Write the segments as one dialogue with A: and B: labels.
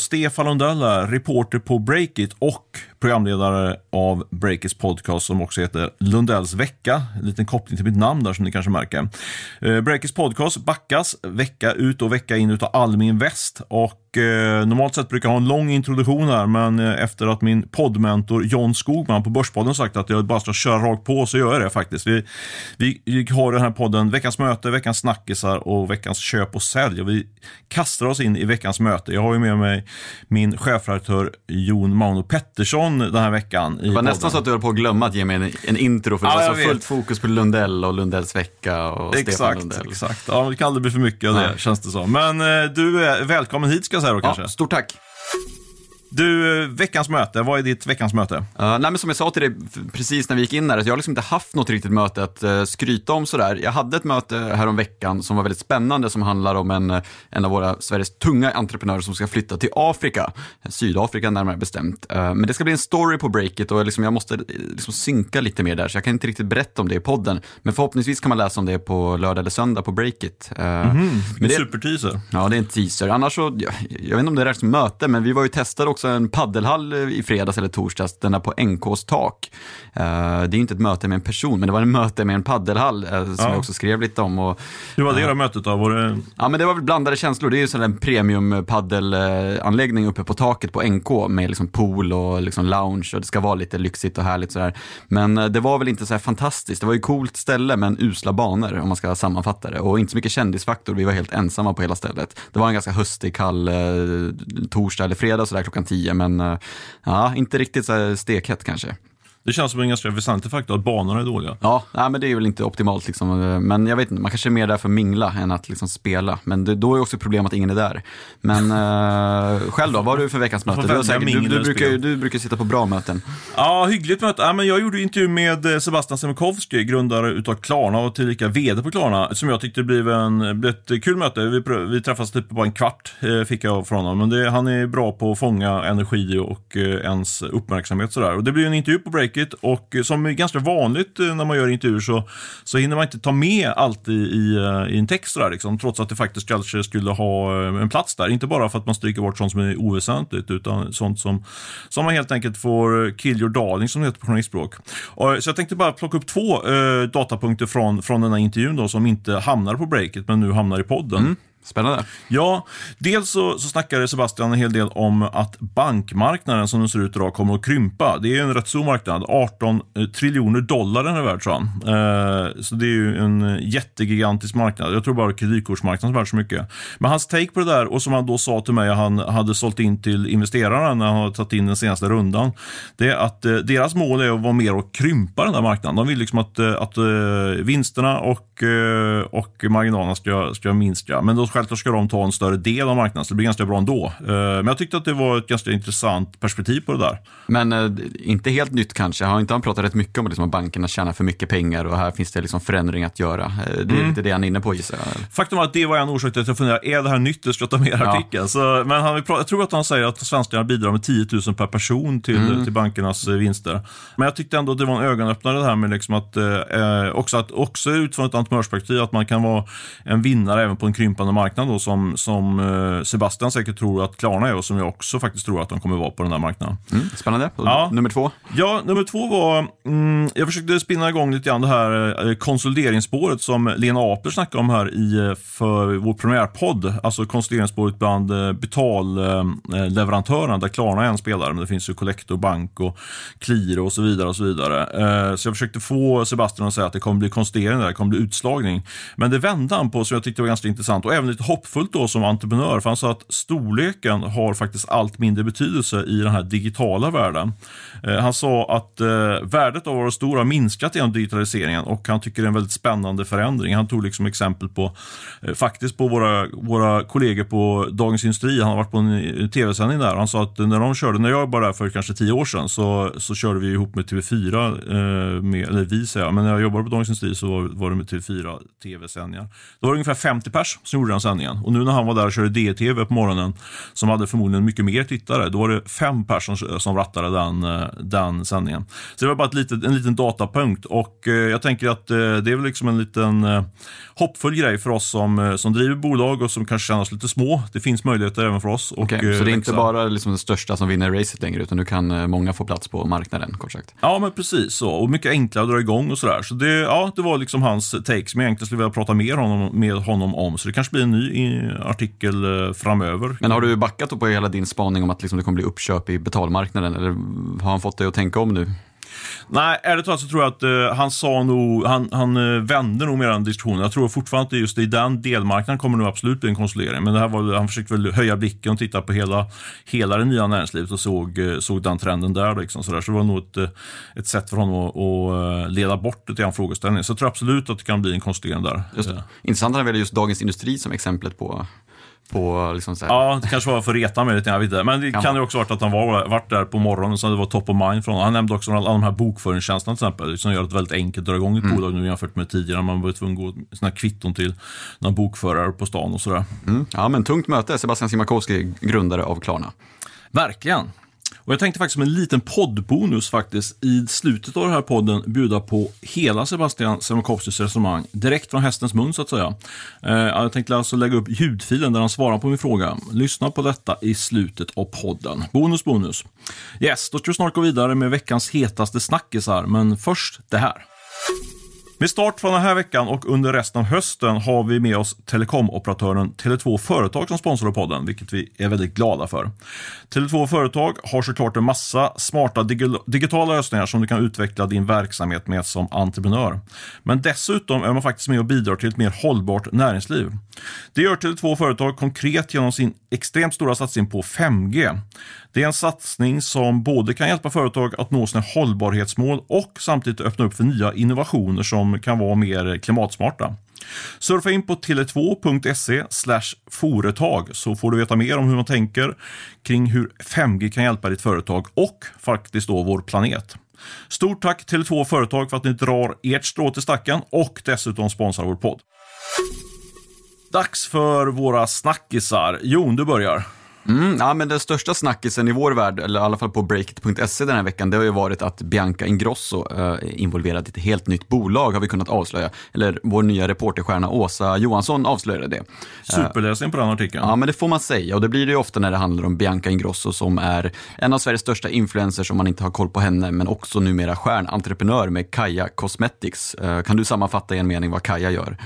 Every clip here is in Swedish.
A: Stefan Lundell, reporter på Breakit och programledare av Breakits podcast som också heter Lundells vecka. En liten koppling till mitt namn där som ni kanske märker. Eh, Breakers Breakits podcast backas vecka ut och vecka in utav Almi Invest och eh, normalt sett brukar jag ha en lång introduktion här men eh, efter att min poddmentor John Skogman på Börspodden sagt att jag bara ska köra rakt på så gör jag det faktiskt. Vi, vi har den här podden Veckans möte, Veckans snackisar och Veckans köp och sälj. Och vi kastar oss in i veckans möte. Jag har ju med mig min chefredaktör Jon Mauno Pettersson den här veckan.
B: Det var nästan så att du höll på att glömma att ge mig en, en intro för det
A: Ja,
B: var så
A: vet.
B: fullt fokus på Lundell och Lundells vecka och Stefan
A: Exakt,
B: Lundell.
A: exakt. Ja, det kan aldrig bli för mycket av det,
B: Nej.
A: känns det som. Men eh, du är välkommen hit ska jag säga då kanske.
B: Ja, stort tack.
A: Du, veckans möte. Vad är ditt veckans möte?
B: Uh, nej, men som jag sa till dig precis när vi gick in här, att jag har liksom inte haft något riktigt möte att uh, skryta om sådär. Jag hade ett möte här om veckan som var väldigt spännande som handlar om en, eh, en av våra Sveriges tunga entreprenörer som ska flytta till Afrika, Sydafrika närmare bestämt. Uh, men det ska bli en story på breaket och liksom jag måste liksom synka lite mer där så jag kan inte riktigt berätta om det i podden. Men förhoppningsvis kan man läsa om det på lördag eller söndag på breakit. Uh,
A: En
B: men det,
A: superteaser.
B: Ja, det är en teaser. Annars så, jag, jag vet inte om det räknas som möte, men vi var ju testade också en paddelhall eh, i fredags eller torsdags, den där på NKs tak. Eh, det är inte ett möte med en person, men det var en möte med en paddelhall eh, som
A: Ja.
B: jag också skrev lite om. Och,
A: Hur var det då mötet då? Var det...
B: ja, men det var väl blandade känslor. Det är ju sån en premium paddelanläggning uppe på taket på NK med liksom pool och liksom lounge och det ska vara lite lyxigt och härligt sådär. Men det var väl inte så här fantastiskt. Det var ju coolt ställe men usla banor om man ska sammanfatta det och inte så mycket kändisfaktor. Vi var helt ensamma på hela stället. Det var en ganska höstig, kall torsdag eller fredag sådär klockan 10, men eh, ja, inte riktigt så stekhett kanske
A: det känns som en ganska väsentlig faktor att banorna är dåliga.
B: Ja, nej, men det är väl inte optimalt liksom. Men jag vet inte, man kanske är mer där för att mingla än att liksom spela. Men det, då är också problem att ingen är där. Men eh, själv då, vad har du för veckans möte? Du, säkert, du, du, brukar, du brukar sitta på bra möten.
A: Ja, hyggligt möte. Ja, men jag gjorde intervju med eh, Sebastian Semikowski, grundare utav Klarna och tillika VD på Klarna, som jag tyckte blev, en, blev ett kul möte. Vi, vi träffades typ på bara en kvart, eh, fick jag från honom. Men det, han är bra på att fånga energi och eh, ens uppmärksamhet sådär. Och det blir en intervju på Breakit och eh, som är ganska vanligt eh, när man gör intervjuer så, så hinner man inte ta med allt i, i, eh, i en text där, liksom, trots att det faktiskt kanske skulle ha en plats där. Inte bara för att man stryker bort sånt som är oväsentligt, utan sånt som, som man helt enkelt får kill your darling, som det heter på journalistspråk. Så jag tänkte bara plocka upp två eh, datapunkter från, från den här intervjun då, som inte hamnar på breaket, men nu hamnar i podden. Mm.
B: Spännande.
A: Ja, dels så, så snackade Sebastian en hel del om att bankmarknaden som den ser ut idag kommer att krympa. Det är en rätt stor marknad, 18 eh, triljoner dollar den är värd tror han. Eh, så det är ju en jättegigantisk marknad. Jag tror bara kreditkortsmarknaden är värd så mycket. Men hans take på det där, och som han då sa till mig att han hade sålt in till investerarna när han hade tagit in den senaste rundan, det är att eh, deras mål är att vara mer och krympa den där marknaden. De vill liksom att, eh, att, att vinsterna och, och marginalerna ska, ska minska. Men då självklart ska de ta en större del av marknaden, så det blir ganska bra ändå. Eh, Men jag tyckte att det var ett ganska intressant perspektiv på det där.
B: Men eh, inte helt nytt kanske. Har inte han pratat rätt mycket om liksom, att bankerna tjänar för mycket pengar och här finns det liksom förändring att göra? Eh, Det är
A: Mm.
B: lite det han är inne på gissar jag.
A: Faktum är att det var en orsak till att jag funderade, är det här nytt? Jag ska ta med i
B: Ja.
A: artikeln. Så, men han, jag tror att han säger att svenskarna bidrar med 10 000 per person till,
B: Mm.
A: till bankernas vinster. Men jag tyckte ändå att det var en ögonöppnare det här med liksom att, eh, också, att också utifrån ett entreprenörsperspektiv, att man kan vara en vinnare även på en krympande marknad då, som, som eh, Sebastian säkert tror att Klarna är och som jag också faktiskt tror att de kommer vara på den här marknaden.
B: Mm, spännande.
A: Ja.
B: Nummer två.
A: Ja, nummer två var, mm, jag försökte spinna igång lite grann det här eh, konsolideringsspåret som Lena Aper snackade om här i, eh, för vår premiärpodd. Alltså konsolideringsspåret bland betalleverantörerna, där Klarna är en spelare, men det finns ju Collector Bank och Qliro och så vidare. och Så vidare. Så jag försökte få Sebastian att säga att det kommer bli konsolidering det kommer bli utslagning. Men det vände han på, som jag tyckte var ganska intressant och även lite hoppfullt då som entreprenör, för han sa att storleken har faktiskt allt mindre betydelse i den här digitala världen. Eh, han sa att eh, värdet av att vara stor har minskat genom digitaliseringen och han tycker det är en väldigt spännande förändring. Han tog liksom exempel på, eh, faktiskt på våra, våra kollegor på Dagens Industri. Han har varit på en tv-sändning där. Han sa att när de körde, när jag var där för kanske tio år sedan, så, så körde vi ihop med TV4, med, eller vi säger jag, men när jag jobbade på Dagens Industri så var, var det med TV4 tv-sändningar. Då var det ungefär 50 pers som gjorde den den sändningen. Och nu när han var där och körde DTV på morgonen, som hade förmodligen mycket mer tittare, då var det fem personer som rattade den, eh, den sändningen. Så det var bara ett litet, en liten datapunkt och eh, jag tänker att eh, det är väl liksom en liten hoppfull grej för oss som, som driver bolag och som kanske känner oss lite små. Det finns möjligheter även för oss.
B: Och, okay, så det är inte bara liksom den största som vinner racet längre, utan nu kan många få plats på marknaden, kort sagt?
A: Ja, men precis så. Och mycket enklare att dra igång och sådär. Så det, ja, det var liksom hans take som jag egentligen skulle vilja prata mer honom, med honom om. Så det kanske blir en ny eh, artikel eh, framöver.
B: Men har du backat på hela din spaning om att liksom det kommer bli uppköp i betalmarknaden? Eller har han fått dig att tänka om nu?
A: Nej, ärligt talat så tror jag att uh, han sa nog, han, han uh, vände nog mer den diskussionen. Jag tror fortfarande att just i den delmarknaden kommer nog absolut bli en konsolidering. Men det här var, han försökte väl höja blicken och titta på hela, hela det nya näringslivet och såg, uh, såg den trenden där. Liksom, så, där. så det var nog ett, ett sätt för honom att, att leda bort lite grann frågeställningen. Så jag tror absolut att det kan bli en konsolidering där.
B: Just det. Intressant att han väljer just Dagens Industri som exemplet på på liksom så
A: här. Ja, det kanske var för att reta mig lite, jag vet inte. Men det kan, kan ju också varit att han var, varit där på morgonen, så det var top of mind från Han nämnde också alla de här bokföringstjänsterna till exempel, som gör det väldigt enkelt att dra igång ett mm. bolag nu jämfört med tidigare. Man var tvungen att gå såna kvitton till någon bokförare på stan och sådär.
B: Mm. Ja, men tungt möte. Sebastian Simakowski, grundare av Klarna.
A: Verkligen. Och jag tänkte faktiskt som en liten poddbonus faktiskt i slutet av den här podden bjuda på hela Sebastian Semakowskis resonemang direkt från hästens mun så att säga. Eh, jag tänkte alltså lägga upp ljudfilen där han svarar på min fråga. Lyssna på detta i slutet av podden. Bonus, bonus. Yes, då ska vi snart gå vidare med veckans hetaste snackisar, men först det här. Med start från den här veckan och under resten av hösten har vi med oss telekomoperatören Tele2 Företag som sponsrar podden, vilket vi är väldigt glada för. Tele2 Företag har såklart en massa smarta digitala lösningar som du kan utveckla din verksamhet med som entreprenör. Men dessutom är man faktiskt med och bidrar till ett mer hållbart näringsliv. Det gör Tele2 Företag konkret genom sin extremt stora satsning på 5G. Det är en satsning som både kan hjälpa företag att nå sina hållbarhetsmål och samtidigt öppna upp för nya innovationer som kan vara mer klimatsmarta. Surfa in på tele2.se företag så får du veta mer om hur man tänker kring hur 5G kan hjälpa ditt företag och faktiskt då vår planet. Stort tack Tele2 Företag för att ni drar ert strå till stacken och dessutom sponsrar vår podd. Dags för våra snackisar. Jon, du börjar.
B: Mm, ja, men den största snackisen i vår värld, eller i alla fall på breakit.se den här veckan, det har ju varit att Bianca Ingrosso eh, är involverad i ett helt nytt bolag, har vi kunnat avslöja. Eller vår nya reporterstjärna Åsa Johansson avslöjade det.
A: Superläsning på den artikeln.
B: Ja, men det får man säga. Och det blir det ju ofta när det handlar om Bianca Ingrosso som är en av Sveriges största influencers om man inte har koll på henne, men också numera stjärnentreprenör med Kaja Cosmetics. Eh, kan du sammanfatta i en mening vad Kaja gör?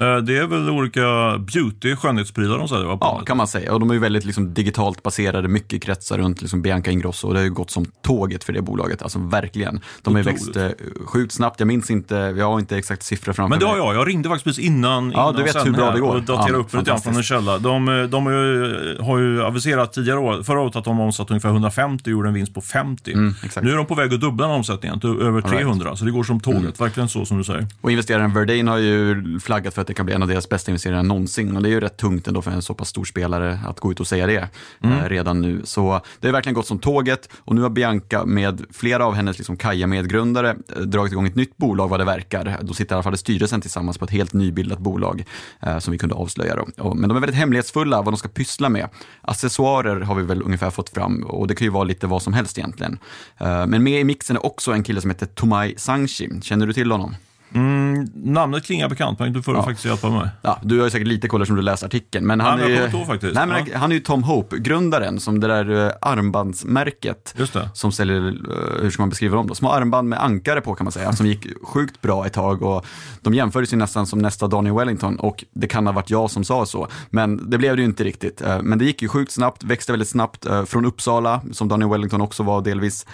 A: Eh, det är väl olika beauty, skönhetsprylar de säger?
B: Ja, kan man säga. Och de är ju väldigt liksom, digitalt baserade, mycket kretsar runt liksom, Bianca Ingrosso. Och det har ju gått som tåget för det bolaget, alltså verkligen. De har ju växt eh, sjukt snabbt. Jag minns inte, jag har inte exakt siffror framför
A: mig. Men det har jag. Jag ringde faktiskt precis innan,
B: ja,
A: innan
B: du vet hur bra det går.
A: och daterade ja, upp det lite från en källa. De, de har, ju, har ju aviserat tidigare år, förra året att de omsatte ungefär 150 och gjorde en vinst på 50. Mm, nu är de på väg att dubbla den omsättningen till över 300. Right. Så det går som tåget, mm. verkligen så som du säger.
B: Och investeraren Verdane har ju flaggat för att det kan bli en av deras bästa investeringar någonsin. Och det är ju rätt tungt ändå för en så pass stor spelare att gå ut och säga det mm. eh, redan nu. Så det har verkligen gått som tåget och nu har Bianca med flera av hennes liksom Kaja-medgrundare eh, dragit igång ett nytt bolag vad det verkar. Då sitter i alla fall styrelsen tillsammans på ett helt nybildat bolag eh, som vi kunde avslöja. Då. Och, men de är väldigt hemlighetsfulla vad de ska pyssla med. Accessoarer har vi väl ungefär fått fram och det kan ju vara lite vad som helst egentligen. Eh, men med i mixen är också en kille som heter Tomai Sangchi. Känner du till honom?
A: Mm, namnet klingar bekant, men du får ja. faktiskt hjälpa mig.
B: Ja, du har ju säkert lite koll eftersom du läst artikeln. Men han, ja, är,
A: faktiskt.
B: Nej, men ja. han är ju Tom Hope, grundaren, som det där uh, armbandsmärket. Som säljer, uh, hur ska man beskriva dem då? Små armband med ankare på kan man säga, som gick sjukt bra ett tag. Och de jämfördes ju nästan som nästa Daniel Wellington och det kan ha varit jag som sa så. Men det blev det ju inte riktigt. Uh, men det gick ju sjukt snabbt, växte väldigt snabbt från Uppsala, som Daniel Wellington också var delvis.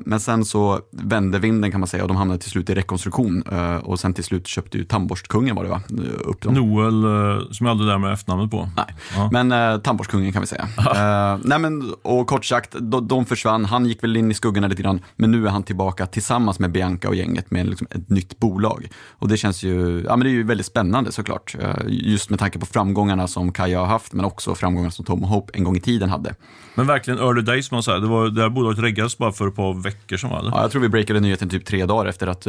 B: men sen så vände vinden kan man säga och de hamnade till slut i rekonstruktion. Och sen till slut köpte ju Tandborstkungen var det va?
A: Upp dem. Noel, eh, som jag aldrig lär mig efternamnet på.
B: Nej, ja. men eh, Tandborstkungen kan vi säga. eh, nej men, och kort sagt, de, de, försvann. Han gick väl in i skuggorna lite grann, men nu är han tillbaka tillsammans med Bianca och gänget med liksom, ett nytt bolag. Och det känns ju, ja men det är ju väldigt spännande såklart. Eh, just med tanke på framgångarna som Kaja har haft, men också framgångarna som Tom Hope en gång i tiden hade.
A: Men verkligen early days, man säger. Det, det här bolaget reggades bara för ett par veckor sedan va?
B: Ja, jag tror vi breakade nyheten typ tre dagar efter att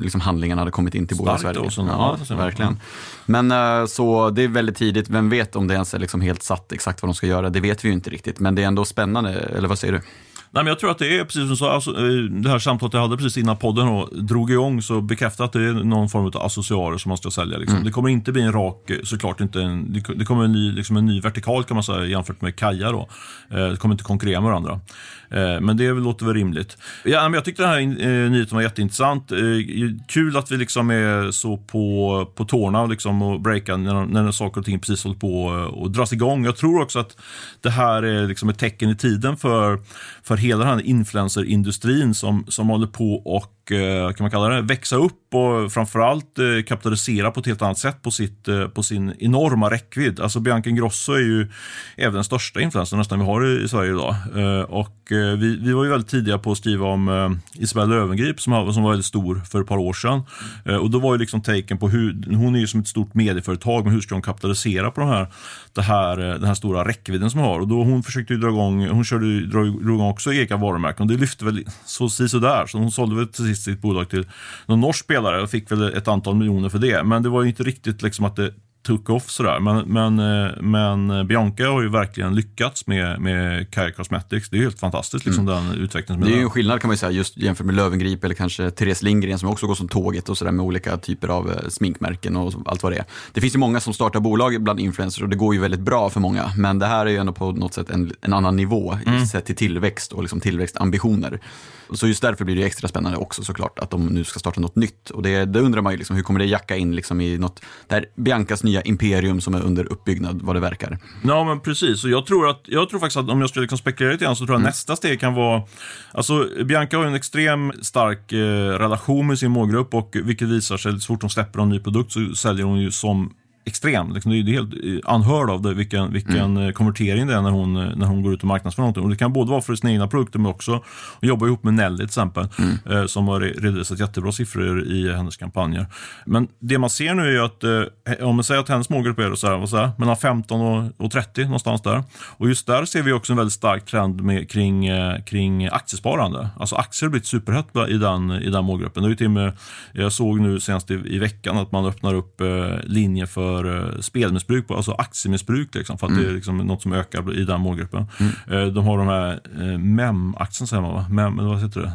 B: liksom handlingen handlingarna hade kommit in till
A: Starkt
B: Sverige.
A: också,
B: Ja,
A: ja.
B: verkligen. Men eh, så det är väldigt tidigt. Vem vet om det ens är liksom helt satt exakt vad de ska göra? Det vet vi ju inte riktigt. Men det är ändå spännande, eller vad säger du?
A: Nej, men jag tror att det är precis som du sa, alltså, eh, det här samtalet jag hade precis innan podden och drog igång så bekräftar att det är någon form av accessoarer som man ska sälja. Liksom. Det kommer inte bli en rak, eh, såklart inte en, det kommer en ny, liksom en ny vertikal kan man säga jämfört med Kaja då. Eh, Det kommer inte konkurrera med varandra. Men det låter väl rimligt. Ja, men jag tyckte den här nyheten var jätteintressant. Kul att vi liksom är så på, på tårna liksom och breakar när, när saker och ting precis håller på och dras igång. Jag tror också att det här är liksom ett tecken i tiden för, för hela den här influencerindustrin som, som håller på och och eh, kan man kalla det, växa upp och framförallt eh, kapitalisera på ett helt annat sätt på, sitt, eh, på sin enorma räckvidd. Alltså Bianca Ingrosso är ju även den största influencern nästan vi har i, Sverige idag. Och vi, vi var ju väldigt tidiga på att skriva om Isabella Isabelle Löwengrip som, som var väldigt stor för ett par år sedan. Och då var ju liksom taken på hur, hon är ju som ett stort medieföretag, men hur ska hon kapitalisera på de här, det här, den här stora räckvidden som hon har? Och då hon försökte ju dra igång, hon körde, drog, drog igång också egna varumärken och det lyfte väl så så där. Så hon sålde väl till sitt bolag till någon norsk spelare och fick väl ett antal miljoner för det. Men det var ju inte riktigt liksom att det took off sådär. Men, men, eh, men Bianca har ju verkligen lyckats med, med Kaja Cosmetics. Det är helt fantastiskt liksom den utvecklingen
B: Det är ju en skillnad kan man säga, just jämfört med Lövengrip eller kanske Therese Lindgren som också går som tåget och sådär med olika typer av eh, sminkmärken och allt vad det är. Det finns ju många som startar bolag bland influencers och det går ju väldigt bra för många. Men det här är ju ändå på något sätt en, en annan nivå
A: Mm.
B: sett till tillväxt och liksom tillväxtambitioner. Så just därför blir det extra spännande också såklart att de nu ska starta något nytt. Och det, det undrar man ju liksom, hur kommer det jacka in liksom i något, där Biancas nya imperium som är under uppbyggnad vad det verkar.
A: Ja, men precis. Och jag, tror att, jag tror faktiskt att om jag skulle liksom spekulera lite grann så tror jag nästa steg kan vara... Alltså, Bianca har ju en extrem stark eh, relation med sin målgrupp och vilket visar sig, så fort hon släpper en ny produkt så säljer hon ju som extrem. Liksom, det är helt eh, anhörd av det, vilken, vilken eh, konvertering det är när hon, eh, när hon går ut och marknadsför någonting. Och det kan både vara för sina egna produkter men också, hon jobbar ihop med Nelly till exempel, eh, som har re- redovisat jättebra siffror i hennes kampanjer. Men det man ser nu är ju att, om man säger att hennes målgrupp är så här, vad säger, mellan 15 och, och 30 någonstans där. Och just där ser vi också en väldigt stark trend med, kring, kring aktiesparande. Alltså aktier har blivit superhett i den, i den målgruppen. Det är till med, jag såg nu senast i, i veckan att man öppnar upp linjer för eh, spelmissbruk, alltså aktiemissbruk, liksom, för att det är liksom något som ökar i den målgruppen. Eh, de har de här eh, MEM-aktien, säger man va? MEM, vad heter det?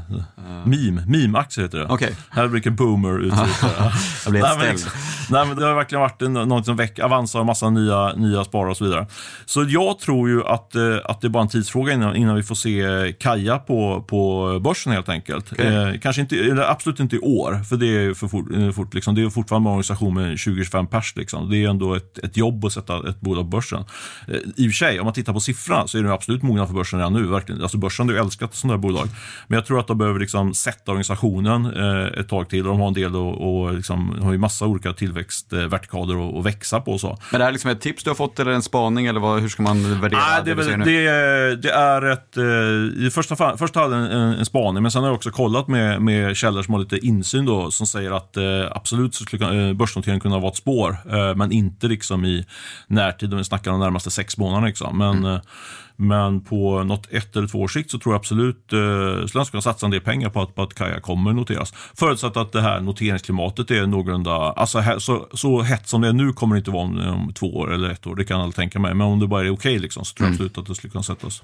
A: Meme, meme-aktier heter det.
B: Okej.
A: Här brukar boomer ut.
B: Jag blev
A: Nej, men, liksom- nej, men det har verkligen varit något som väcker Avanza och massa nya, nya sparare och så vidare. Så jag tror ju att, att det är bara en tidsfråga innan, innan vi får se Kaja på, på börsen helt enkelt.
B: Okej.
A: Eh, kanske inte, eller absolut inte i år, för det är för fort, fort liksom, det är fortfarande en organisation med 20-25 pers. Liksom. Det är ändå ett, ett jobb att sätta ett bolag på börsen. Eh, I och för sig, om man tittar på siffrorna så är de absolut mogna för börsen redan nu. Verkligen. Alltså börsen har ju älskat sådana här bolag. Men jag tror att de behöver liksom sätta organisationen eh, ett tag till. De har en del och, och liksom, har ju massa olika tillväxtvertikaler att, växa på. Så.
B: Men det här är liksom ett tips du har fått eller en spaning eller vad, hur ska man värdera
A: Nej, det,
B: säger
A: väl, det, det är ett... eh, I första, fall, första jag en, en, en spaning, men sen har jag också kollat med, med källor som har lite insyn då, som säger att eh, absolut så skulle börsnoteringen kunna vara ett spår, men inte liksom i närtid, om vi snackar de närmaste sex månaderna. Liksom. Men, eh, men på något ett eller två års sikt så tror jag absolut eh, jag kunna satsa en del pengar på att, på att Kaja kommer noteras. Förutsatt att det här noteringsklimatet är någorlunda, alltså här, så, så hett som det är nu kommer det inte vara om, om två år eller ett år, det kan aldrig tänka mig. Men om det bara är okej liksom, så tror jag absolut att det skulle kunna sättas.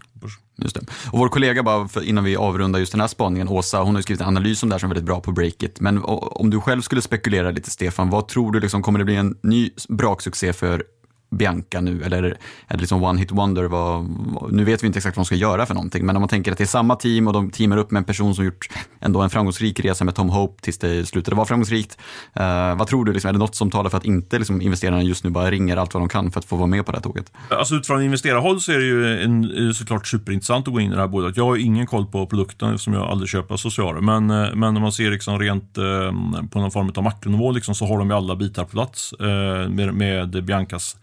B: Just det. Och vår kollega, bara för, innan vi avrundar just den här spaningen, Åsa, hon har skrivit en analys om det här som är väldigt bra på Breakit. Men om du själv skulle spekulera lite, Stefan, vad tror du, liksom, kommer det bli en ny braksuccé för Bianca nu? Eller är det liksom one hit wonder? Vad, nu vet vi inte exakt vad de ska göra för någonting, men om man tänker att det är samma team och de teamar upp med en person som gjort ändå en framgångsrik resa med Tom Hope tills det slutade vara framgångsrikt. Eh, vad tror du, liksom, är det något som talar för att inte liksom, investerarna just nu bara ringer allt vad de kan för att få vara med på det här tåget?
A: Alltså utifrån investerarhåll så är det ju en, såklart superintressant att gå in i det här bolaget. Jag har ingen koll på produkten eftersom jag aldrig köper accessoarer. Men, eh, men om man ser liksom rent eh, på någon form av makronivå liksom, så har de ju alla bitar på plats. Eh, med, med Biancas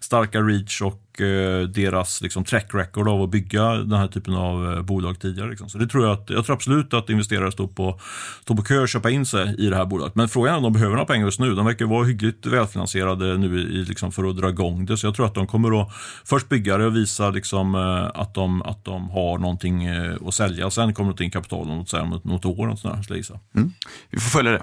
A: starka reach och eh, deras liksom, track record av att bygga den här typen av eh, bolag tidigare. Liksom. Så det tror jag, att, jag tror absolut att investerare står på, står på kö och köpa in sig i det här bolaget. Men frågan är om de behöver några pengar just nu. De verkar vara hyggligt välfinansierade nu i, liksom, för att dra igång det. Så jag tror att de kommer att först bygga det och visa liksom, eh, att, de, att de har någonting eh, att sälja. Sen kommer det in kapital om, något- något år. Något sådär, så skulle jag gissa. Mm.
B: Vi får följa det.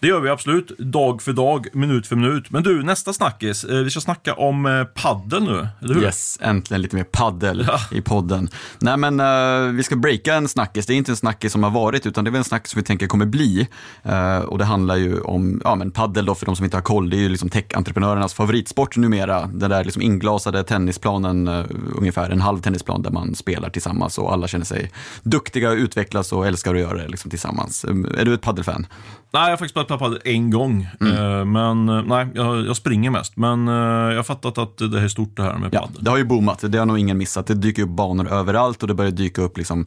A: Det gör vi absolut, dag för dag, minut för minut. Men du, nästa snackis. Eh, vi ska snacka om eh, paddel nu, eller hur?
B: Yes, äntligen lite mer paddel ja. i podden. Nej men uh, vi ska breaka en snackis. Det är inte en snackis som har varit, utan det är en snackis som vi tänker kommer bli. Uh, och det handlar ju om ja, men paddel då, för de som inte har koll. Det är ju liksom tech-entreprenörernas favoritsport numera. Den där liksom inglasade tennisplanen, uh, ungefär en halv tennisplan där man spelar tillsammans och alla känner sig duktiga, utvecklas och älskar att göra det liksom, tillsammans. Är du ett paddelfan?
A: Nej, jag har faktiskt bara tappat en gång. Mm. Eh, men eh, nej, jag, jag, springer mest. Men eh, jag har fattat att det är stort det här med padel.
B: Ja, det har ju boomat, det har nog ingen missat. Det dyker upp banor överallt och det börjar dyka upp liksom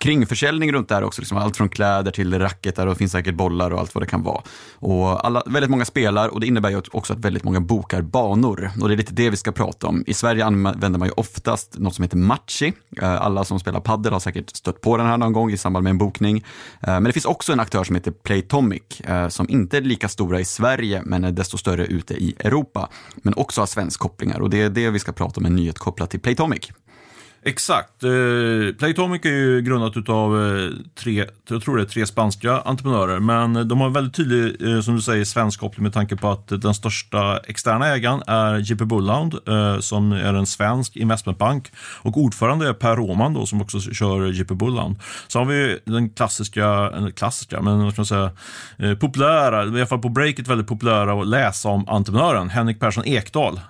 B: kringförsäljning runt det här också. Liksom allt från kläder till racketar och det finns säkert bollar och allt vad det kan vara. Och alla, väldigt många spelar och det innebär ju också att väldigt många bokar banor. Och det är lite det vi ska prata om. I Sverige använder man ju oftast något som heter Matchi. Eh, alla som spelar padel har säkert stött på den här någon gång i samband med en bokning. Eh, men det finns också en aktör som heter Playtomic eh, som inte är lika stora i Sverige men är desto större ute i Europa. Men också har svensk kopplingar och det är det vi ska prata om, en nyhet kopplat till Playtomic.
A: Exakt. Eh, Playtomic är ju grundat av eh, tre, jag tror det är tre spanska entreprenörer, men de har en väldigt tydlig, eh, som du säger, svensk koppling med tanke på att den största externa ägaren är JP Bullhound, eh, som är en svensk investmentbank och ordförande är Per Roman då, som också kör JP Bullhound. Så har vi den klassiska, klassiska, men vad ska man säga, eh, populära, i alla fall på breaket väldigt populära att läsa om entreprenören, Henrik Persson Ekdal.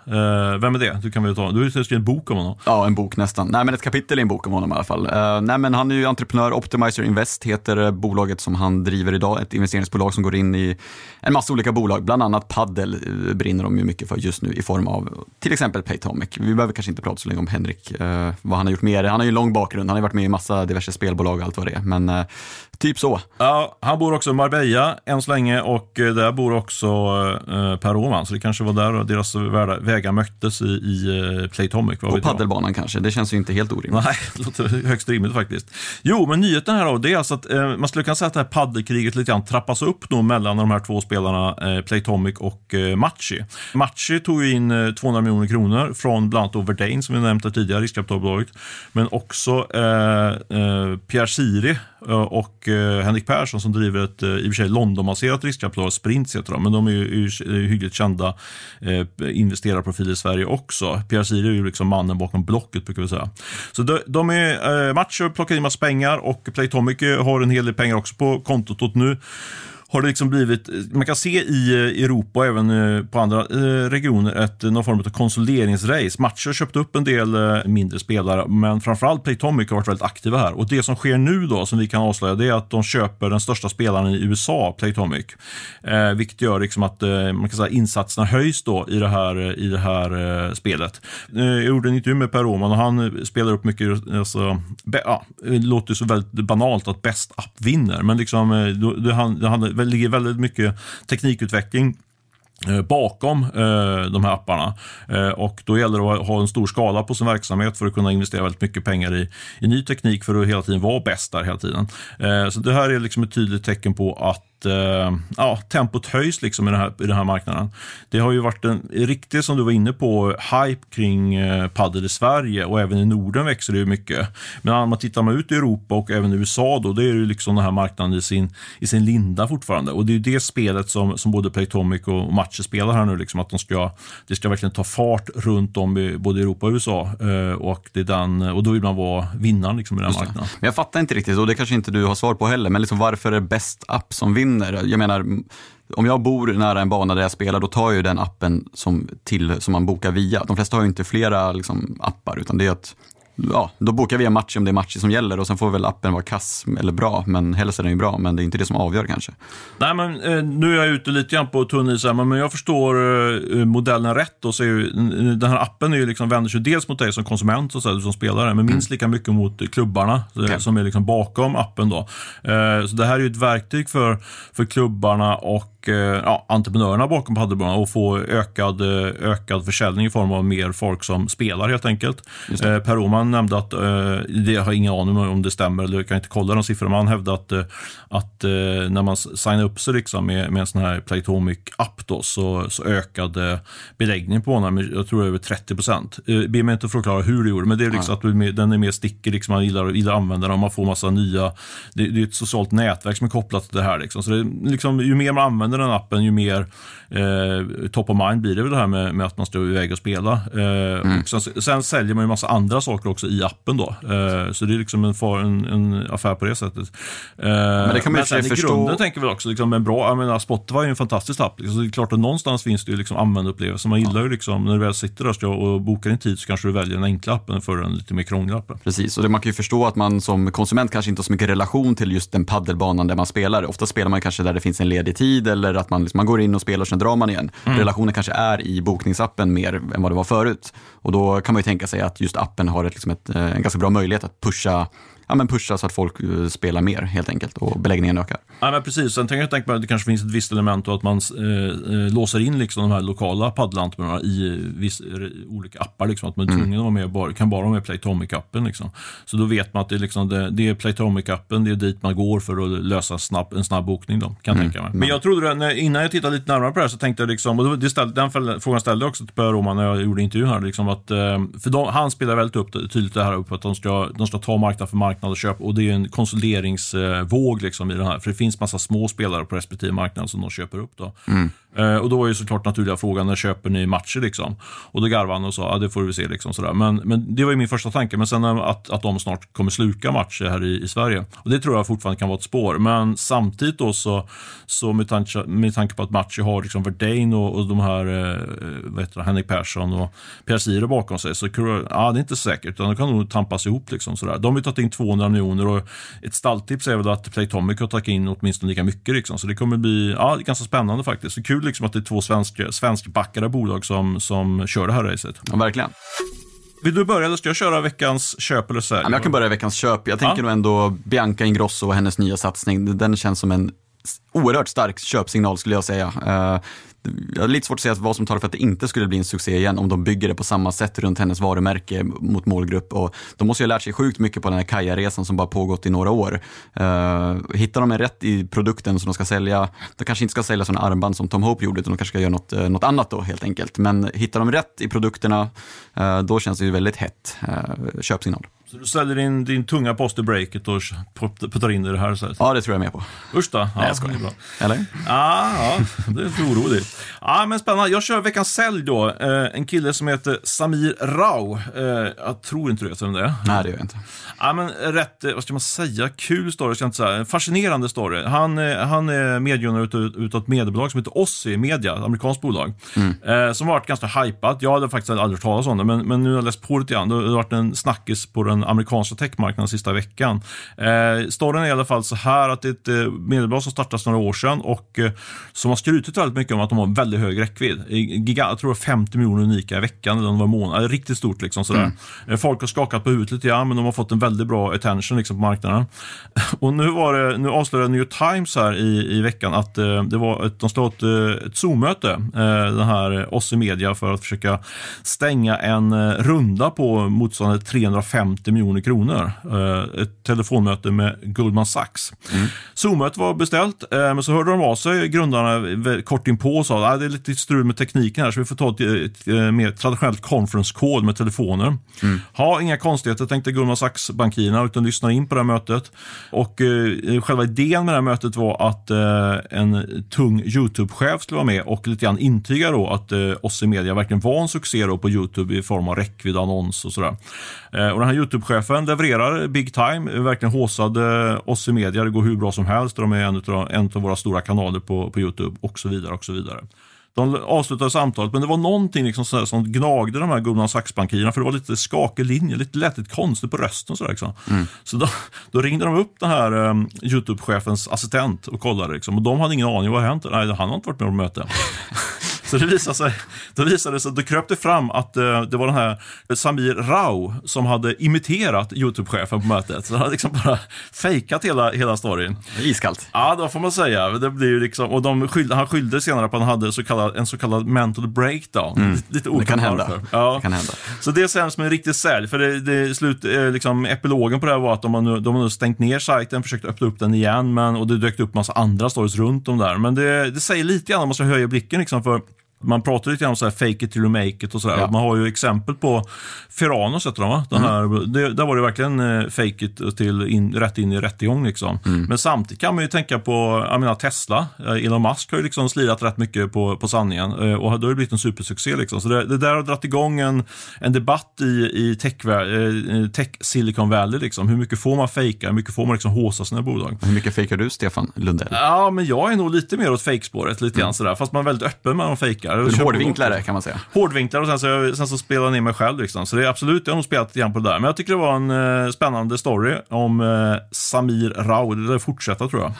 A: Vem är det? Du kan väl ta, du har ju skrivit en bok om honom.
B: Ja, en bok nästan nej men ett kapitel i en bok om honom i alla fall. Uh, nej men han är ju entreprenör, Optimizer Invest heter bolaget som han driver idag, ett investeringsbolag som går in i en massa olika bolag, bland annat Paddel uh, eh, brinner de ju mycket för just nu i form av till exempel Paytomic. Vi behöver kanske inte prata så länge om Henrik, uh, vad han har gjort mer. Han har ju en lång bakgrund, han har varit med i massa diverse spelbolag och allt vad det är, men typ så.
A: Ja, han bor också i Marbella än så länge och där bor också Per Åhman, så det kanske var där deras vägar möttes i, i Playtomic.
B: På paddelbanan kanske, det känns ju inte helt orimligt.
A: Nej, det låter högst rimligt faktiskt. Jo, men nyheten här då, det är alltså att eh, man skulle kunna säga att det här paddelkriget lite grann trappas upp då mellan de här två spelarna, eh, Playtomic och eh, Matchi. Matchi tog ju in eh, 200 miljoner kronor från bland annat Verdane, som vi nämnde tidigare, riskkapitalbolaget, men också eh, eh, Pierre Siri eh, och eh, Henrik Persson som driver ett eh, i och för sig Londonbaserat riskkapital, Sprints. heter de, men de är ju, hyggligt kända eh, investerarprofiler i Sverige också. Pierre Siri är ju liksom mannen bakom Blocket, brukar vi säga. Så de, de är match och plockar in massa pengar och Playtomic har en hel del pengar också på kontot. Nu har det liksom blivit, eh, man kan se i eh, Europa och även eh, på andra regioner ett, någon form av konsolideringsrace. Matcher köpt upp en del mindre spelare, men framförallt Playtomic har varit väldigt aktiva här. Och det som sker nu då, som vi kan avslöja, det är att de köper den största spelaren i USA, Playtomic. Eh, vilket gör liksom att eh, man kan säga, insatserna höjs då i det här, i det här eh, spelet. jag gjorde en intervju med Per Åhman och han spelar upp mycket, alltså, be, ja, det låter så väldigt banalt att bäst app vinner, men liksom, det, det, handlar det ligger väldigt mycket teknikutveckling eh, bakom eh, de här apparna. Eh, och då gäller det att ha en stor skala på sin verksamhet för att kunna investera väldigt mycket pengar i, i ny teknik för att hela tiden vara bäst där hela tiden. Eh, så det här är liksom ett tydligt tecken på att eh, ja, tempot höjs liksom i den, här, i den här marknaden. Det har ju varit en riktig, som du var inne på, hype kring eh, padel i Sverige och även i Norden växer det ju mycket. Men om man tittar ut i Europa och även i USA då, det är ju liksom den här marknaden i sin, i sin linda fortfarande. Och det är ju det spelet som, som både Playtomic och Matcher spelar här nu, liksom, att de ska, det ska verkligen ta fart runt om i både Europa och USA. Eh, och, det är den, och då vill man vara vinnaren liksom, i den här marknaden.
B: Men jag fattar inte riktigt, och det kanske inte du har svar på heller, men liksom varför är bäst app som vinner försvinner. Jag menar, om jag bor nära en bana där jag spelar, då tar jag ju den appen som, till, som man bokar via. De flesta har ju inte flera liksom, appar, utan det är att ja, då bokar vi en match om det är matcher som gäller och sen får väl appen vara kass eller bra, men helst är den ju bra, men det är inte det som avgör kanske.
A: Nej, men eh, nu är jag ute lite grann på tunn is men jag förstår eh, modellen rätt då, så är ju, den här appen är ju liksom, vänder sig dels mot dig som konsument och så, som spelare, men minst mm. lika mycket mot klubbarna okay. som är liksom bakom appen då. Eh, så det här är ju ett verktyg för, för klubbarna och och eh, ja, entreprenörerna bakom padelbanan och få ökad, eh, ökad försäljning i form av mer folk som spelar helt enkelt. Eh, per Åhman han nämnde att, eh, det har ingen aning om det stämmer, eller jag kan inte kolla de siffrorna, men han hävdade att, att när man signar upp sig liksom med, med en sån här Playtomic-app då, så, så ökade beläggningen på honom med, jag tror över 30 procent. Be mig inte förklara hur det gjorde, men det är liksom att du, med- den är mer stickig, liksom, man gillar, gillar att använda den och man får massa nya, det, det är ett socialt nätverk som är kopplat till det här. Liksom. Så det, liksom, ju mer man använder den appen, ju mer eh, top of mind blir det väl det här med, med att man står iväg och spela. Eh, och sen, sen säljer man ju massa andra saker också i appen då. Eh, så det är liksom en, far, en, en affär på det sättet. Eh, men
B: det kan man i och för sig
A: sen i
B: förstå-
A: grunden tänker vi också, liksom, en bra, jag menar, Spotify är ju en fantastisk app. Liksom, så det är klart att någonstans finns det ju liksom användarupplevelser. Man gillar ju liksom, när du väl sitter där och och bokar din tid så kanske du väljer den enkla appen för den lite mer krångliga appen.
B: Precis, och det, man kan ju förstå att man som konsument kanske inte har så mycket relation till just den paddelbanan där man spelar. Ofta spelar man kanske där det finns en ledig tid eller att man, liksom, man går in och spelar och sen drar man igen. Relationen kanske är i bokningsappen mer än vad det var förut. Och då kan man ju tänka sig att just appen har ett, liksom ett, eh, en ganska bra möjlighet att pusha, ja, men pusha så att folk eh, spelar mer helt enkelt och beläggningen ökar.
A: Ja, men precis. Sen tänker jag tänka mig att det kanske finns ett visst element och att man eh, eh, låser in liksom de här lokala paddelentreprenörerna i eh, viss, olika appar. Liksom, att man är tvungen att vara med, bara, kan bara vara med i Playtomic-appen. Liksom. Så då vet man att det är, liksom det, det är Playtomic-appen, det är dit man går för att lösa snabb, en snabb bokning. Då, kan jag tänka mig. Men jag trodde det, innan jag tittade lite närmare på det här så tänkte jag, liksom, och det, det ställ, den frågan ställde jag också till Per Roman när jag gjorde intervjun här. Liksom, att, för de, han spelar väldigt upp tydligt det här upp att de ska, de ska ta marknad för marknad och köp. Och det är en konsolideringsvåg liksom, i den här. För det finns massa små spelare på respektive marknad som de köper upp. Då. Eh, och då var ju såklart naturliga frågan, när köper ni matcher? Liksom? Och då garvade han och sa, ja det får vi se. Liksom, sådär. Men, men det var ju min första tanke. Men sen att, att de snart kommer sluka matcher här i, i Sverige. Och det tror jag fortfarande kan vara ett spår. Men samtidigt då så, så med, tanke, med tanke på att matcher har liksom Verdane och, och de här, eh, vad heter det, Henrik Persson och Pierre Sire bakom sig. Så ja, det är inte säkert. Utan de kan nog tampas ihop. Liksom, sådär. De har ju tagit in 200 miljoner och ett stalltips är väl att Playtomic har tagit in åtminstone lika mycket. Liksom. Så det kommer bli ja, ganska spännande faktiskt. Så kul liksom att det är två svenska, svenskbackade bolag som, som kör det här racet.
B: Ja, verkligen.
A: Vill du börja eller ska jag köra veckans köp eller sälj?
B: Ja, jag kan börja veckans köp. Jag tänker
A: Ja.
B: nog ändå Bianca Ingrosso och hennes nya satsning. Den känns som en oerhört stark köpsignal skulle jag säga. Jag har lite svårt att säga vad som talar för att det inte skulle bli en succé igen om de bygger det på samma sätt runt hennes varumärke mot målgrupp. Och de måste ju ha lärt sig sjukt mycket på den här Kaja-resan som bara pågått i några år. Uh, hittar de en rätt i produkten som de ska sälja, de kanske inte ska sälja sådana armband som Tom Hope gjorde, utan de kanske ska göra något, eh, något annat då helt enkelt. Men hittar de rätt i produkterna, uh, då känns det ju väldigt hett. Uh, köpsignal.
A: Så du ställer in din tunga post i breaket och put- puttar in det i det här istället?
B: Ja, det tror jag med på.
A: Usch då. Ja,
B: Nej, jag skojar.
A: bra.
B: Eller?
A: Ah, ja, det är för orolig. Ja, men spännande. Jag kör veckans sälj då. Eh, en kille som heter Samir Rao. Eh, jag tror inte du vet vem det är.
B: Nej, det gör jag inte.
A: Ja, men rätt, eh, vad ska man säga, kul story, ska jag inte säga. Fascinerande story. Han, han är medgrundare utav, ett mediebolag som heter Ossi Media, ett amerikanskt bolag. Eh, som varit ganska hypat. Jag hade faktiskt aldrig hört talas om det, men, men nu har jag läst på lite grann. Det har varit en snackis på den amerikanska techmarknaden sista veckan. Eh, storyn är i alla fall så här att det är ett eh, mediebolag som startades några år sedan och eh, som har skrutit väldigt mycket om att de har väldigt hög räckvidd. Giga, jag tror det var 50 miljoner unika i veckan eller var månad. Riktigt stort liksom sådär. Eh, Folk har skakat på huvudet lite grann, men de har fått en väldigt bra attention liksom, på marknaden. Och nu, var det, nu avslöjade New York Times här i, i veckan att eh, det var ett, de ha ett, ett Zoom-möte, eh, den här oss i media, för att försöka stänga en runda på motsvarande 350 miljoner kronor. Eh, ett telefonmöte med Goldman Sachs. Zoom-mötet var beställt, eh, men så hörde de av sig, grundarna, vä- kort inpå och sa att det är lite strul med tekniken här, så vi får ta ett, ett, eh, mer traditionellt conference call med telefoner. Ha, inga konstigheter, tänkte Goldman Sachs-bankirerna, utan lyssna in på det här mötet. Och eh, själva idén med det här mötet var att eh, en tung YouTube-chef skulle vara med och lite grann intyga då att eh, oss i media verkligen var en succé på YouTube i form av räckvidd, annons och sådär. Eh, och den här YouTube-chefen levererar big time, verkligen håsade oss i media, det går hur bra som helst, de är en av, en av våra stora kanaler på, på YouTube och så vidare och så vidare. De avslutade samtalet, men det var någonting liksom sådär som gnagde de här Goldman Sachs-bankirerna, för det var lite skakig linje, lite, lät lite konstigt på rösten. Sådär, liksom. Så då, då ringde de upp den här um, YouTube-chefens assistent och kollade, liksom, och de hade ingen aning vad hade hänt. Nej, han har inte varit med på möte. Så det visade sig, då visade det sig, då kröp det fram att uh, det var den här Samir Rao som hade imiterat YouTube-chefen på mötet. Så han hade liksom bara fejkat hela, hela storyn.
B: Iskallt.
A: Ja, det får man säga. Det blir ju liksom, och de skyllde, han skyllde senare på att han hade så kallad, en så kallad mental breakdown. Mm. Lite
B: det kan hända.
A: Ja.
B: Det kan hända.
A: Så det känns som en riktig sälj. För det, det slut, liksom, epilogen på det här var att de har, nu, de har nu stängt ner sajten, försökt öppna upp den igen men, och det dök upp massa andra stories runt om där. Men det, det säger lite grann om man ska höja blicken liksom, för man pratar lite grann om så här fake it till you make it och sådär. Ja. Man har ju exempel på Ferranos heter de va? Den mm. här, det, där var det verkligen eh, fake it till in, rätt in i rättegång liksom. Mm. Men samtidigt kan man ju tänka på, jag menar Tesla, eh, Elon Musk har ju liksom slirat rätt mycket på, på sanningen eh, och då har det blivit en supersuccé liksom. Så det, det där har dragit igång en, en debatt i, i tech, tech Silicon Valley liksom. Hur mycket får man fejka? Hur mycket får man liksom håsa sina bolag?
B: Hur mycket fejkar du Stefan Lundell?
A: Ja, men jag är nog lite mer åt fejkspåret lite grann mm. sådär. Fast man är väldigt öppen med de fejkar
B: Du hårdvinklare kan man säga.
A: Hårdvinklare och sen så, sen så spelar jag ner mig själv. Liksom. Så det är absolut, jag har nog spelat grann på det där. Men jag tycker det var en uh, spännande story om uh, Samir Rao. Det lär fortsätta tror jag.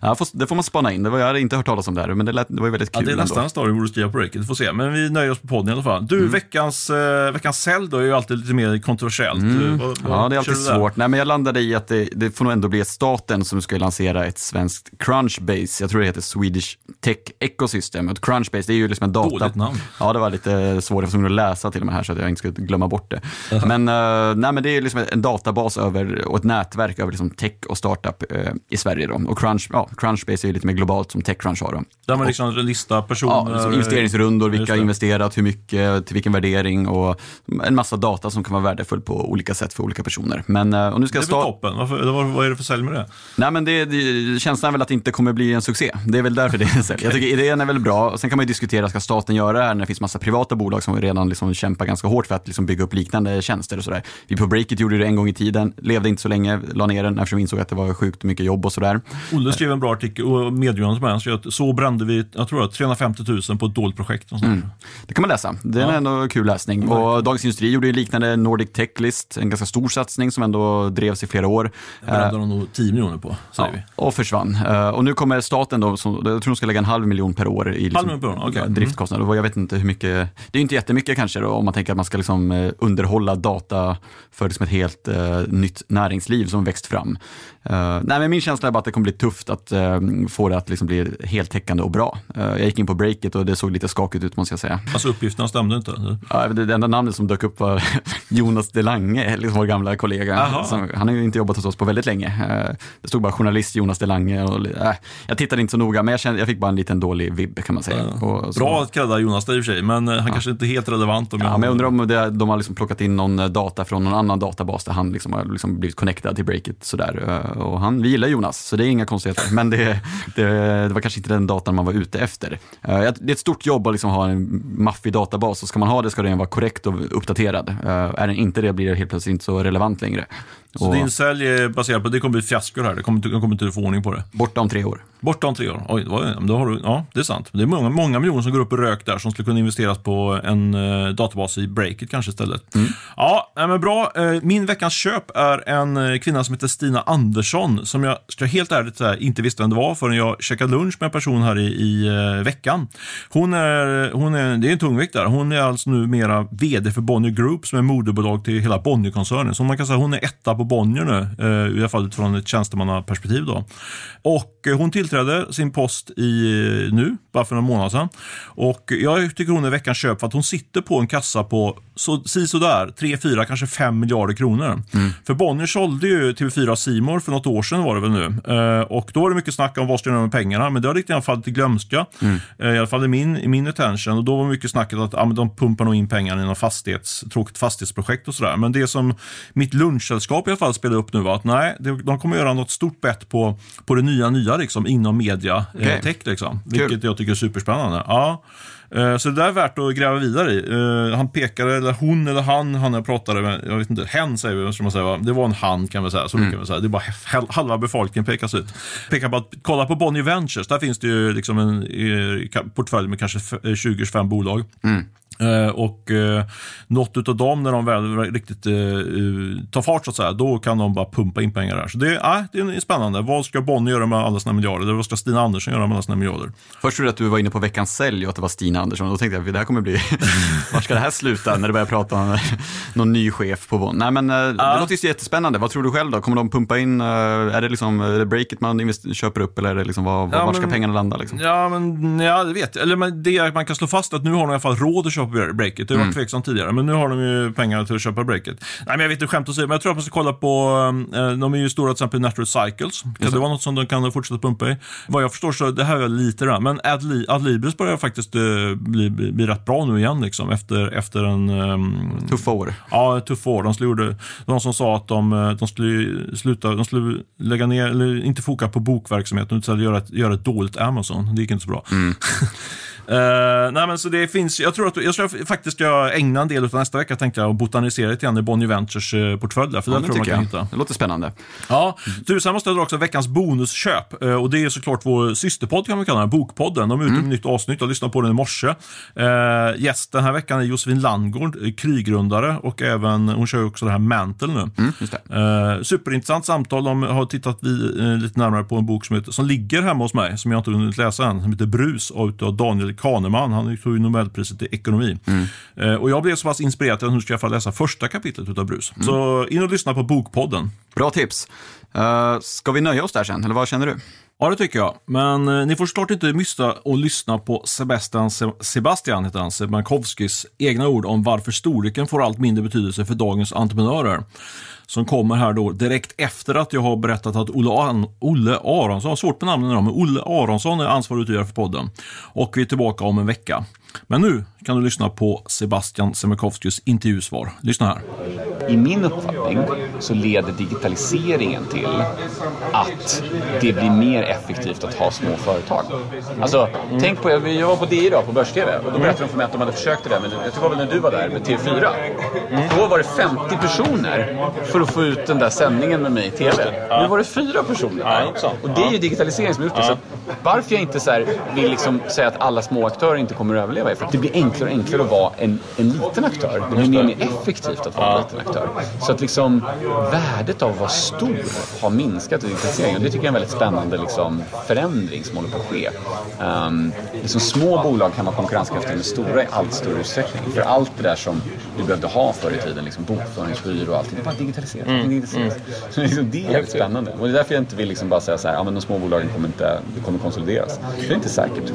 B: Ja, det får man spana in. Det var, jag hade inte hört talas om det här, men det, lät, det var väldigt kul.
A: Ja, det är nästan
B: ändå.
A: en story vi borde skriva på Breakit. Vi får se. Men vi nöjer oss på podden i alla fall. Du, mm. veckans, uh, veckans sälj då är ju alltid lite mer kontroversiellt.
B: Mm. Vad, vad, ja, det är alltid svårt. Nej, men jag landade i att det, det får nog ändå bli staten som ska lansera ett svenskt Crunchbase. Jag tror det heter Swedish Tech Ecosystem. Och Crunchbase, det är ju liksom en data...
A: Dåligt namn.
B: Ja, det var lite svårt. Jag var att läsa till och med här så att jag inte skulle glömma bort det. Uh -huh. Men, uh, nej, men det är liksom en databas över, och ett nätverk över liksom tech och startup uh, i Sverige. Då. Och Crunch, ja, Crunchbase är lite mer globalt som Techcrunch har. Då.
A: Där man liksom listar personer?
B: Ja, liksom investeringsrundor, vilka har investerat, hur mycket, till vilken värdering och en massa data som kan vara värdefull på olika sätt för olika personer. Men, uh, och nu ska
A: det är väl toppen? Varför, vad, vad är det för sälj med det?
B: Nej, men det, det, känslan är väl att det inte kommer bli en succé. Det är väl därför det är en sälj. okay. Jag tycker idén är väl bra. Sen kan man ju diskutera, ska staten göra det här när det finns massa privata bolag som redan liksom kämpar ganska hårt för att liksom bygga upp liknande tjänster och sådär. Vi på Breakit gjorde det en gång i tiden, levde inte så länge, la ner den eftersom vi insåg att det var sjukt mycket jobb och sådär.
A: Olle skrev en bra artikel och meddelande med så, att så brände vi, jag tror att 350 000 på ett dolt projekt. Mm.
B: Det kan man läsa, det är ja. ändå kul läsning. Och Dagens Industri gjorde ju liknande Nordic Tech List, en ganska stor satsning som ändå drevs i flera år.
A: Det brände de nog 10 miljoner på, säger ja, vi.
B: Och försvann. Uh, och nu kommer staten då, som, jag tror de ska lägga en halv miljon per år i liksom,
A: per år, okay
B: driftkostnader. Mm. Jag vet inte hur mycket, det är inte jättemycket kanske då, om man tänker att man ska liksom, eh, underhålla data för liksom ett helt uh, nytt näringsliv som växt fram. Uh, nej, men min känsla är bara att det kommer bli tufft att uh, få det att liksom bli heltäckande och bra. Uh, jag gick in på breaket och det såg lite skakigt ut måste jag säga.
A: Alltså uppgifterna stämde inte?
B: Ja, det, det enda namnet som dök upp var Jonas Delange, liksom vår gamla kollega. Som, han har ju inte jobbat hos oss på väldigt länge. det stod bara journalist Jonas Delange. Och, jag tittade inte så noga, men jag, kände, jag fick bara en liten dålig vibb kan man säga. Och,
A: bra att credda Jonas där i och för sig, men han kanske inte är helt relevant.
B: Om ja, jag... men jag undrar om det, de har liksom plockat in någon data från någon annan databas där han liksom har liksom blivit connectad till breaket. Sådär. Och han, vi gillar Jonas, så det är inga konstigheter. Men det, det, det var kanske inte den datan man var ute efter. Uh, det är ett stort jobb att liksom ha en maffig databas och ska man ha det ska den vara korrekt och uppdaterad. Uh, är den inte det blir det helt plötsligt inte så relevant längre.
A: Så och, din sälj är baserad på, det kommer bli fiasko här, det kommer, du kommer inte få ordning på det?
B: Borta om tre år.
A: Borta om tre år, oj, då har du, ja det är sant. Det är många, många miljoner som går upp i rök där som skulle kunna investeras på en uh, databas i Breakit kanske istället. Mm. Ja, men bra. Uh, min veckans köp är en uh, kvinna som heter Stina Andersson som jag, ska helt ärligt här, inte visste vem det var förrän jag käkade lunch med en person här i, i veckan. Hon är, hon är, det är en tungvikt där. Hon är alltså numera VD för Bonnier Group som är moderbolag till hela Bonnierkoncernen. Så man kan säga hon är etta på Bonnier nu, eh, i alla fall utifrån ett tjänstemannaperspektiv. Då. Och eh, hon tillträdde sin post i, eh, nu, bara för några månader sedan. Och jag tycker hon är veckans köp för att hon sitter på en kassa på så, si sådär 3, 4, kanske 5 miljarder kronor. Mm. För Bonnier sålde ju TV4 Simor för något år sedan var det väl nu. och då var det mycket snack om vad ska göra med pengarna, men det har riktigt i alla fall till glömska. Mm. I alla fall i min, i min attention. Och då var mycket snacket att ja, de pumpar nog in pengarna i något fastighets, tråkigt fastighetsprojekt och sådär. Men det som mitt lunchsällskap i alla fall spelade upp nu var att nej, de kommer göra något stort bett på, på det nya nya liksom, inom media okay. eh, tech. Liksom, vilket jag tycker är superspännande. Ja. Eh, så det där är värt att gräva vidare i. Eh, han pekade, eller hon eller han, han jag pratade med, jag vet inte, hen säger vi, ska man säga, det var en han kan vi säga, så mm. kan vi säga. Det är bara halva befolkningen pekas ut. Pekar på att, kolla på Bonnier Ventures, där finns det ju liksom en portfölj med kanske 20-25 bolag. Mm. Eh, och eh, något av dem, när de väl riktigt eh, tar fart så att säga, då kan de bara pumpa in pengar där. Så det, eh, det är spännande. Vad ska Bonnie göra med alla sina miljarder? Eller vad ska Stina Andersson göra med alla sina miljarder?
B: Först trodde jag att du var inne på veckans sälj och att det var Stina Andersson. Då tänkte jag att det här kommer bli, var ska det här sluta när du börjar prata om någon ny chef på Bonn? Nej men det låter ju jättespännande. Vad tror du själv då? Kommer de pumpa in, är det liksom är det breaket man köper upp eller är det liksom, var, ja, var ska pengarna landa? Liksom?
A: Ja, men ja, det vet jag. Eller men det man kan slå fast att nu har de i alla fall råd att köpa breaket. Det har varit mm. tveksamt tidigare, men nu har de ju pengar till att köpa breaket. Nej, men jag vet inte skämt säga, men jag tror att man ska kolla på, uh, de är ju stora till exempel Natural Cycles. Kan det vara något som de kan fortsätta pumpa i? Vad jag förstår så, det här är lite det men Adli, Adlibris börjar faktiskt uh, bli, bli, bli rätt bra nu igen liksom, efter, efter en... Um,
B: tuffa år.
A: Ja, tuffa år. De, skulle, de som sa att de, eh, de skulle sluta, de skulle lägga ner, eller inte foka på bokverksamheten utan göra ett, göra ett dåligt Amazon. Det gick inte så bra. Mm. Uh, nej men så det finns, jag tror att jag tror faktiskt ska ägna en del av nästa vecka tänkte jag och botanisera lite grann i Bonnie Ventures uh, portfölj där, för
B: ja,
A: där tror man kan
B: jag.
A: hitta.
B: Det låter spännande.
A: Ja, du, sen måste jag dra också veckans bonusköp uh, och det är såklart vår systerpodd kan man kalla den, Bokpodden. De är ute med mm. nytt avsnitt, jag lyssnade på den i morse. Uh, yes, den här veckan är Josefin Landgård, krigrundare och även, hon kör också det här Mantle nu. Mm, superintressant samtal, de har tittat vi, lite närmare på en bok som, heter, som ligger hemma hos mig, som jag inte hunnit läsa än, som heter Brus av Daniel Kahneman. Han tog ju Nobelpriset i ekonomi. Mm. Eh, och jag blev så pass inspirerad att jag nu ska jag läsa första kapitlet av Brus. Mm. Så in och lyssna på Bokpodden.
B: Bra tips. Uh, ska vi nöja oss där sen, eller vad känner du?
A: Ja, det tycker jag. Men eh, ni får såklart inte missa att lyssna på Sebastian, Sebastian heter han, Sebankowskis egna ord om varför storleken får allt mindre betydelse för dagens entreprenörer som kommer här då direkt efter att jag har berättat att Olle, An Olle Aronsson, har svårt på namnen idag, men Olle Aronsson är ansvarig utgivare för podden. Och vi är tillbaka om en vecka. Men nu kan du lyssna på Sebastian Semekovskis intervjusvar. Lyssna här.
C: I min uppfattning så leder digitaliseringen till att det blir mer effektivt att ha små företag. Alltså, mm. tänk på, jag var på DI idag på Börs-TV och då berättade de för mig att de hade försökt det där, men jag tror det var väl när du var där med TV4. Mm. Då var det 50 personer för att få ut den där sändningen med mig i TV. Nu var det fyra personer. Ja, och det är ju digitalisering som har gjort det. Så varför jag inte så vill liksom säga att alla små aktörer inte kommer att överleva är för att det blir enklare och enklare att vara en, en liten aktör. Det blir mer och mer effektivt att vara en liten aktör. Så att liksom värdet av att vara stor har minskat i digitaliseringen. Och det tycker jag är en väldigt spännande liksom, förändring som håller på att ske. Um, liksom små bolag kan vara konkurrenskraftiga med stora i allt större utsträckning. För allt det där som vi behövde ha förr i tiden, liksom bokföringsbyrå och allting, det bara digitaliserat. Mm. digitaliserat. Mm. Så liksom, det är väldigt spännande. Och det är därför jag inte vill liksom bara säga så här, ja men de små bolagen kommer inte, kommer konsolideras. Det är inte säkert.